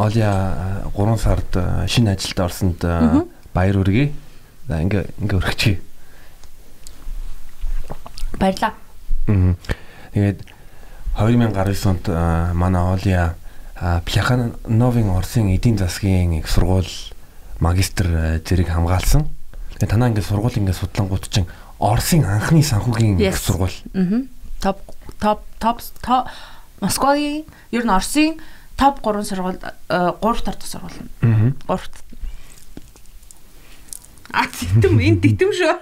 Оля 3 сард шинэ ажилд орсонд баяр хүргэе. За ингээ ингээ өргөчье. Баярлаа. Тэгээд 2019 онд манай Оля Пляхановын Орсын эдийн засгийн их сургууль магистр зэрэг хамгаалсан. Тэгээд танаа ингээд сургууль ингээд судлангууд чинь Орсын анхны санхүүгийн их сургууль. Аа. Топ топ топ Москвагийн ер нь Орсын топ 3 сургууль 3 дахь сургууль. Аа. 3 А титэм энэ титэм шүү.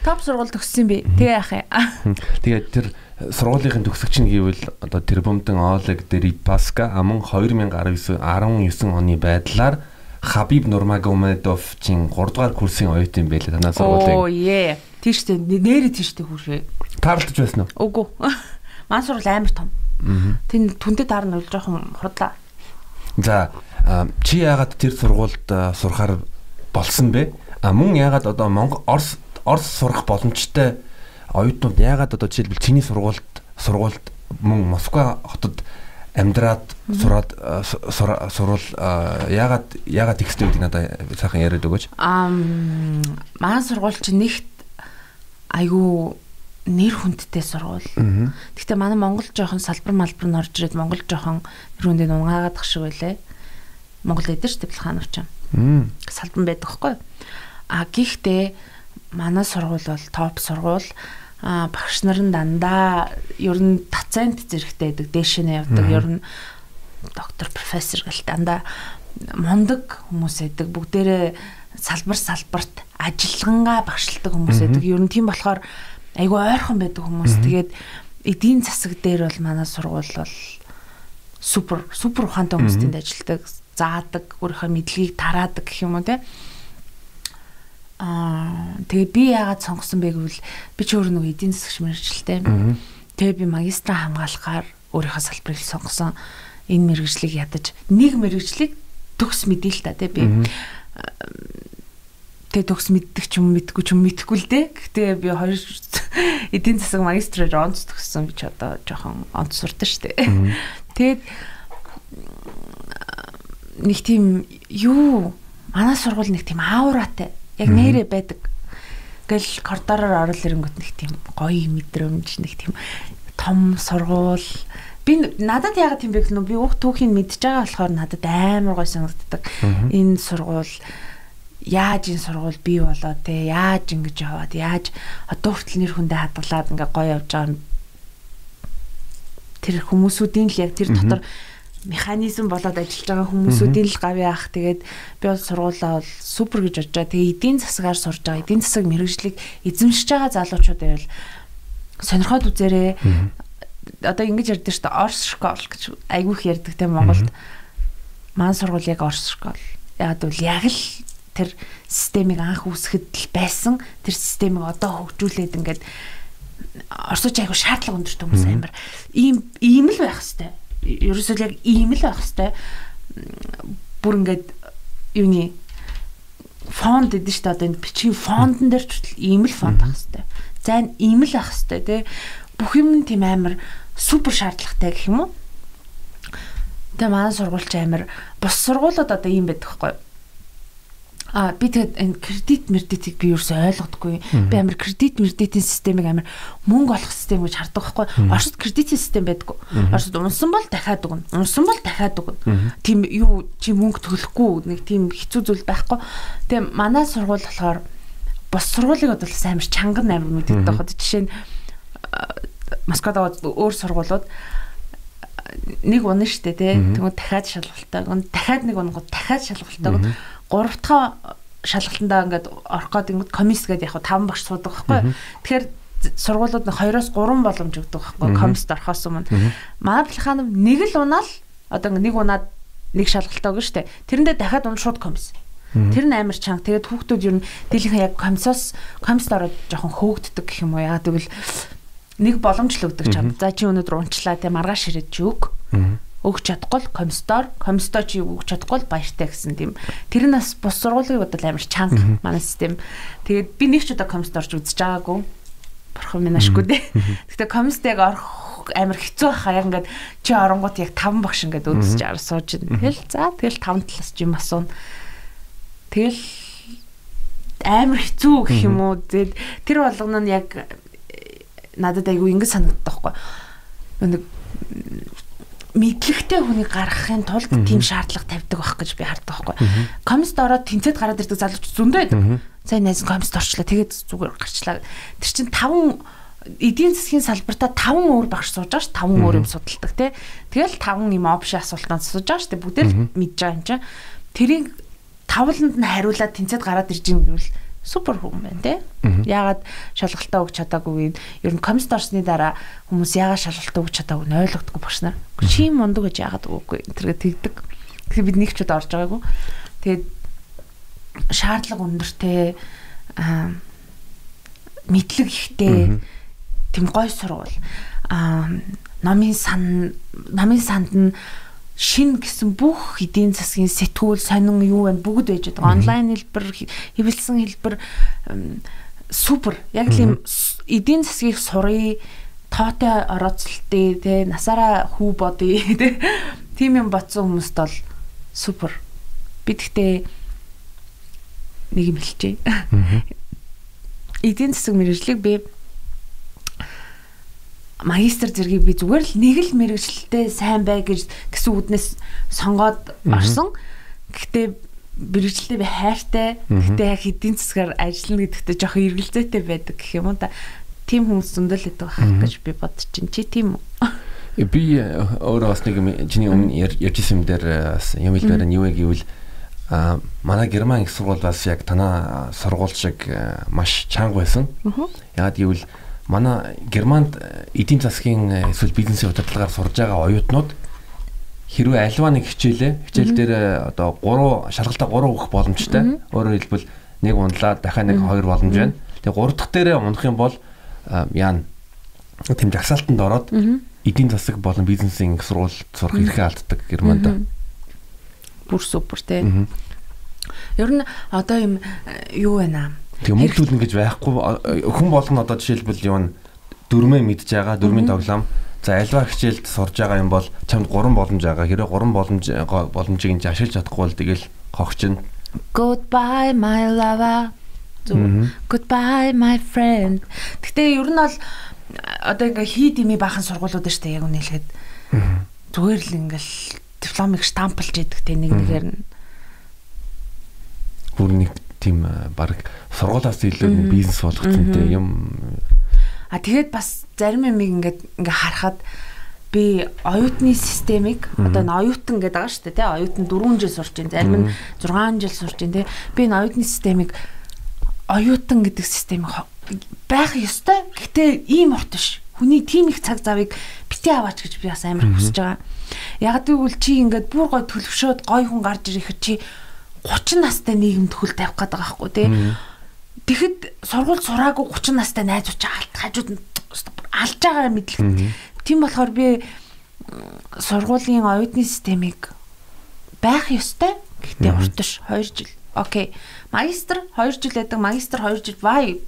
Топ сургууль төгссөн би. Тэгээ яах юм. Тэгээд тэр сургуулийн төгсөгч нь гэвэл одоо Тэрбумдын Олег Дерипаска аман 2019 19 оны байдлаар Хабиб Нурмагомедовчийн 3 дугаар курсын оюутан байлаа танаа сургуулийн. Оо е. Тийштэй нэрээ тийштэй хүрээ. Таарлаж байсан уу? Үгүй. Маань сургууль амар том. Тэн түндэд дарна бол жоохон худлаа. За чи яагаад тэр сургуульд сурахаар болсон бэ? А мөн яагаад одоо Монгол Орос Орос сурах боломжтой оюутнууд яагаад одоо жишээлбэл чиний сургуульд сургуульд мөн Москва хотод амьдраад сураад сурвал яагаад яагаад ихтэй гэдэг надад сайхан яриад өгөөч. Аа маань сургууль чи нэгт айгүй нэр хүндтэй сургууль. Гэхдээ манай Монгол жоохон салбар малбар нь орж ирээд Монгол жоохон хүндээ унгаагаадах шиг байлаа. Монгол эдэр шүү дээ Плаханов ч юм. Салбан байдаг хгүй. А гэхдээ манай сургууль бол топ сургууль. А багш нар нь дандаа ер нь доцент зэрэгтэй байдаг. Дээш нь явдаг. Ер нь доктор профессор гэл дандаа мундаг хүмүүс байдаг. Бүгдээрээ салбар салбарт ажиллагангаа багшилдаг хүмүүс байдаг. Ер нь тийм болохоор айгүй ойрхон байдаг хүмүүс. Тэгээд эдийн засаг дээр бол манай сургууль бол супер супер ухаантай хүмүүс тэнд ажилладаг заадаг, өөрийнхөө мэдлэгийг тараадаг гэх юм уу те. Аа тэгээ би яагаад сонгосон бэ гэвэл би ч өөр нэг эдийн засагч мэрэгчлээ. Тэгээ би магистра хамгаалахаар өөрийнхөө салбарыг сонгосон. Энэ мэрэгжлийг ядаж нэг мэрэгжлийг төгс мэдээ л та те би. Тэгээ төгс мэддэг ч юм мэдгүй ч юм мэдхгүй л дээ. Гэхдээ би хоёр эдийн засаг магистрээр онц төгссөн би ч одоо жоохон онц сурдаг штэ. Тэгээд нэг тийм юу манай сургууль нэг тийм аураатай яг нэрэ байдаг. Гэл коридороор орол ирэнгүүт нэг тийм гоё мэдрэмж нэг тийм том сургууль би надад яагаад тийм бэ гэвэл би ух түүхийг мэдж байгаа болохоор надад амар гоё санагддаг. Энэ сургууль яаж энэ сургууль бий болоо те яаж ингэж яваад яаж одоо хүртэл нэр хүндээ хадгалаад ингээ гоё явж байгаа тэр хүмүүсүүдийн л яг тэр дотор механизм болоод ажиллаж байгаа хүмүүсүүдийн л гав яах. Тэгээд би бол сургуулаа бол супер гэж бодож байгаа. Тэгээ эдийн засгаар сурж байгаа. Эдийн засаг мэрэгжлийг эзэмшиж байгаа залуучууд байвал сонирхоод үзээрэй. Одоо ингэж ярьдэн шүү дээ. Орс школ гэж айгүй их ярьдаг те Монголд. Маань сургууль яг орс школ. Яг бол яг л тэр системийг анх үүсгэхэд л байсан. Тэр системийг одоо хөгжүүлээд ингээд орсууч айгүй шаардлага өндөрт хүмүүс амар. Ийм ийм л байх хэвээр ерөөсөө яг ийм л байх хэвээр бүр ингээд юуны фонд гэдэг шүү дээ одоо энэ бичгийн фондон дээр ч ийм л фонд байх хэвээр. За энэ ийм л байх хэвээр тий. Бүх юм тийм амар супер шаардлагатай гэх юм уу? Тэгээ манай сургуульч амар бус сургуулиуд одоо ийм байдаг хгүй юу? А би тэгээд энэ кредит мердитийг би ерөөсөй ойлгодоггүй. Би амар кредит мердитийн системийг амар мөнгө олох систем гэж хардаг байхгүй. Оросд кредитийн систем байдаггүй. Оросд унсан бол дахиад өгнө. Унсан бол дахиад өгнө. Тийм юу чи мөнгө төлөхгүй нэг тийм хэцүү зүйл байхгүй. Тэгээ манай сургууль болохоор бос сургуулийг бол амар чанган амар мэддэг байхгүй. Жишээ нь Москвад өөр сургуулиуд нэг унаа штэ тий. Тэгвэл дахиад шалгалтаа. Дахиад нэг унгууд дахиад шалгалтаа гурав дахь шалгалтандаа ингээд орох ингээд комисс гэдэг яг таван багш суудаг байхгүй. Тэгэхээр сургуулиуд нь 2-оос 3 боломж өгдөг байхгүй комист орохоос өмнө. Манай плаханов нэг л унаал одоо нэг унаад нэг шалгалтаа өгнө штэ. Тэрэндээ дахиад унаа шууд комисс. Тэр нь амар чанга. Тэгээд хүүхдүүд ер нь дийлэнх яг комиссоос комист ороод жоохон хөөгддөг гэх юм уу. Яа тэгвэл нэг боломж л өгдөг чам. За чи өнөөдөр унчлаа те маргааш ирээд чи өг өгч чадахгүй л комиссдор комиссдоо чи өгч чадахгүй л баяртай гэсэн тийм. Тэр нь бас бус сургуулийн бодол амар чанга манай систем. Тэгээд би нэг ч удаа комиссд орж үзэж байгаагүй бурхан минь ашгүй дээ. Гэхдээ комиссд яг орох амар хэцүү байхаа. Яг ингээд чи оронгууд яг таван багш ингээд үдсэж ар сууж ин. Тэгэл за тэгэл таван талаас жим асуун. Тэгэл амар хэцүү гэх юм уу. Тэгэл тэр болгоно нь яг надад айгүй ингэ санагддаг байхгүй. Нэг мэдлэгтэй хүнийг гаргахын тулд тийм шаардлага тавьдаг байх гэж би хардаг байхгүй. Комст ороод тэнцэд гараад ирдэг залууч зөндөө байдаг. Сайн найз комст орчлаа. Тэгээд зүгээр гарчлаа. Тэр чинь таван эдийн засгийн салбартаа таван өөр багш сууж байгаа ш таван өөр юм судалдаг тий. Тэгэл таван юм опшн асуултанд сууж байгаа ш тий бүгдээ л мэдж байгаа юм чинь. Тэрийг тавланд нь хариулаад тэнцэд гараад ирж юм гэвэл супер байна тий. Яагаад шалгалтаа өгч чадаагүй юм. Ер нь комст орсны дараа хүмүүс яагаад шалгалтаа өгч чадаагүй нь ойлгохгүй багш нар. Чи мундаг гэж яагаад үгүй тэргээ тэгдэг. Тэгэхээр бид нэг ч удаа орж байгаагүй. Тэгээд шаардлага өндөртэй аа мэдлэг ихтэй тэм гой сурвал а номын сан номын санд нь шин гэсэн бүх эдийн засгийн сэтгүүл сонин юу байна бүгд байж байгаа. Онлайн хэлбэр, хэвлэлсэн хэлбэр супер. Яг л юм эдийн засгийг сурыг тоотой орооцолтыг те насаараа хүү бодъё те тийм юм бодсон хүмүүст бол супер. Би гэхдээ нэг юм хэлчихье. Эдийн засаг мэрэгжлийг би магистр зэргийг би зүгээр л нэг л мэрэгчлэлтэй сайн бай гэж гэсэн үднээс сонгоод орсон. Гэхдээ мэрэгчлэлтэй би хайртай. Гэхдээ яг эдийн засгаар ажиллана гэдэгтээ жоох эргэлзээтэй байдаг гэх юм уу та. Тим хүмүүс зөндөл байдаг байх гэж би бодож чинь. Чи тийм үү? Э, би э, өөрөө бас нэг чиний өмнө ярьжсэн юм дээр э, бас юм хэлбэр нь юу вэ гэвэл а манай герман их сургууль бас яг танаа сургууль шиг маш чанга байсан. Ягаад гэвэл манай Германд эдийн засгийн э, эсвэл бизнесийн удирдлагаар сурж байгаа оюутнууд хэрвээ альва нэг хичээлээ хичээл дээр э, одоо 3 шалгалтаа 3 өгөх боломжтой. Өөрөөр хэлбэл нэг ундлаа дахиад нэг 2 боломж байна. Тэгээ 3 дахь дээрээ унах юм бол яана тэм жагсаалтанд ороод эдийн засаг болон бизнесийн сургууль сурах эрхээ алддаг Германд. Бүр супер те. Ер нь одоо юм э, юу байна аа Тэгээ мөнгөлүүлнэ гэж байхгүй хүн болгоно одоо жишээлбэл юу н дөрмөө мэдж байгаа дөрмийн тоглоом За альва хичээлд сурж байгаа юм бол чамд 3 боломж байгаа. Хэрэв 3 боломж боломжийг нь ашиглаж чадахгүй бол тэгэл хогчин. Goodbye my lover. Goodbye my friend. Гэтэ ер нь бол одоо ингээ хий дими баахан сургуулиуд шүү дээ яг үнэлэхэд. Зүгээр л ингээл дипломыг штамплж идэг те нэг нэгээр нь. Бүр нэг тийм баг сургуулаас илүү бизнес болгоцсон те юм. А тэгээд бас зарим юм ингээд ингээ харахад би оюутны системийг одоо н оюутан гэдэг байгаа шүү дээ тий оюутан 4 жил сурч байна зарим нь 6 жил сурч байна тий би энэ оюутны системийг оюутан гэдэг системийг байх ёстой. Гэтээ ийм урт биш. Хүний тийм их цаг завыг битээ аваач гэж би бас амар хүсэж байгаа. Яг гэвэл чи ингээд бүр гой төлөвшөөд гой хүн гарч ирэхэд чи 30 настай нийгэм төхөл тавих гээд байгаа байхгүй тий. Тэгэхэд сургууль сураагүй 30 настай найзууч алт хажууд нь алж байгаа мэдлэг. Тийм болохоор би сургуулийн оюутны системийг байх ёстой. Гэхдээ урташ 2 жил. Окей. Магистр 2 жил байдаг. Магистр 2 жил бай.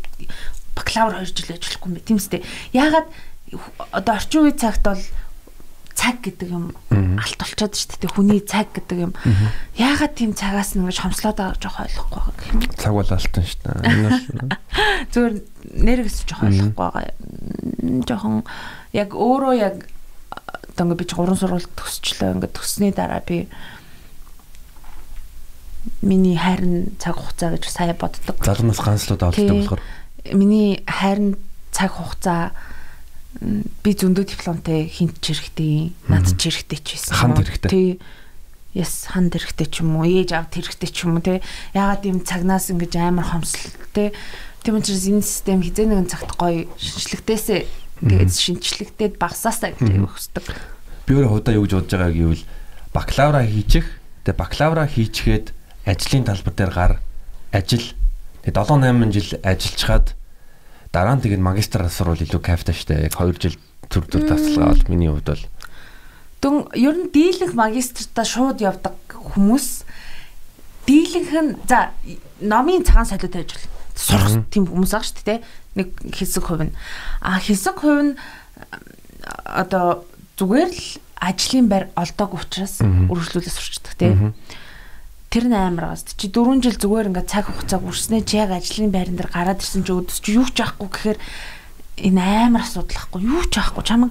Бакалавр 2 жил ажиллахгүй юм бэ. Тийм үстэй. Яагаад одоо орчин үеийн цагт бол цаг гэдэг юм алт болчиход шүү дээ. Хүний цаг гэдэг юм. Яагаад тийм цагаас нь ингэж хомслоод байгаа жоох ойлгохгүй байгаа. Цаг бол алтан шүү дээ. Зүгээр нэрээс жоох ойлгохгүй байгаа. Жохон яг өөрөө яг одоо ингэ би ч гурван сургууль төгсчлөө. Ингэ төгссний дараа би миний хайрын цаг хугацаа гэж сая боддог. Залуунаас ганцлууд авалтай болохоор миний хайрын цаг хугацаа би зөндөө дипломтой хинт ч хэрэгтэй над ч хэрэгтэй ч байсан. Ханд хэрэгтэй. Тий. Яс ханд хэрэгтэй ч юм уу, ээж авд хэрэгтэй ч юм уу те. Ягаад юм цагнаас ингэж амар хомсол те. Тийм учраас энэ систем хизээ нэгэн цагт гоё шинжлэхтээсээ тэгээд шинжлэхтээд багсаасаа гэж өгсдөг. Би өөрөө худаа юу гэж бодож байгаа гэвэл бакалавра хийчих. Тэгээд бакалавра хийчихэд ажлын талбар дээр гар ажил. Тэгээд 7 8 жил ажиллачаад дараа нь тэгээд магистр асуурвал илүү кайфтай штэ. Яг 2 жил төр төр тасалгаа бол миний хувьд бол. Дүн ер нь дийлэнх магистртаа шууд явдаг хүмүүс дийлэнх нь за номын цагаан солиод ажил. Сурах тийм хүмүүс байгаа шүү дээ нэг хэсэг хувь нь. А хэсэг хувь нь одоо зүгээр л ажлын байр олдоог учраас үргэлжлүүлээ сурчдаг тийм. Тэр нь амар газ. Чи 4 жил зүгээр ингээд цаг хугацааг үрснээ чи яг ажлын байран дээр гараад ирсэн чи өдөс чи юу ч аахгүй гэхээр энэ амар асуудал ахгүй юу ч аахгүй чамаг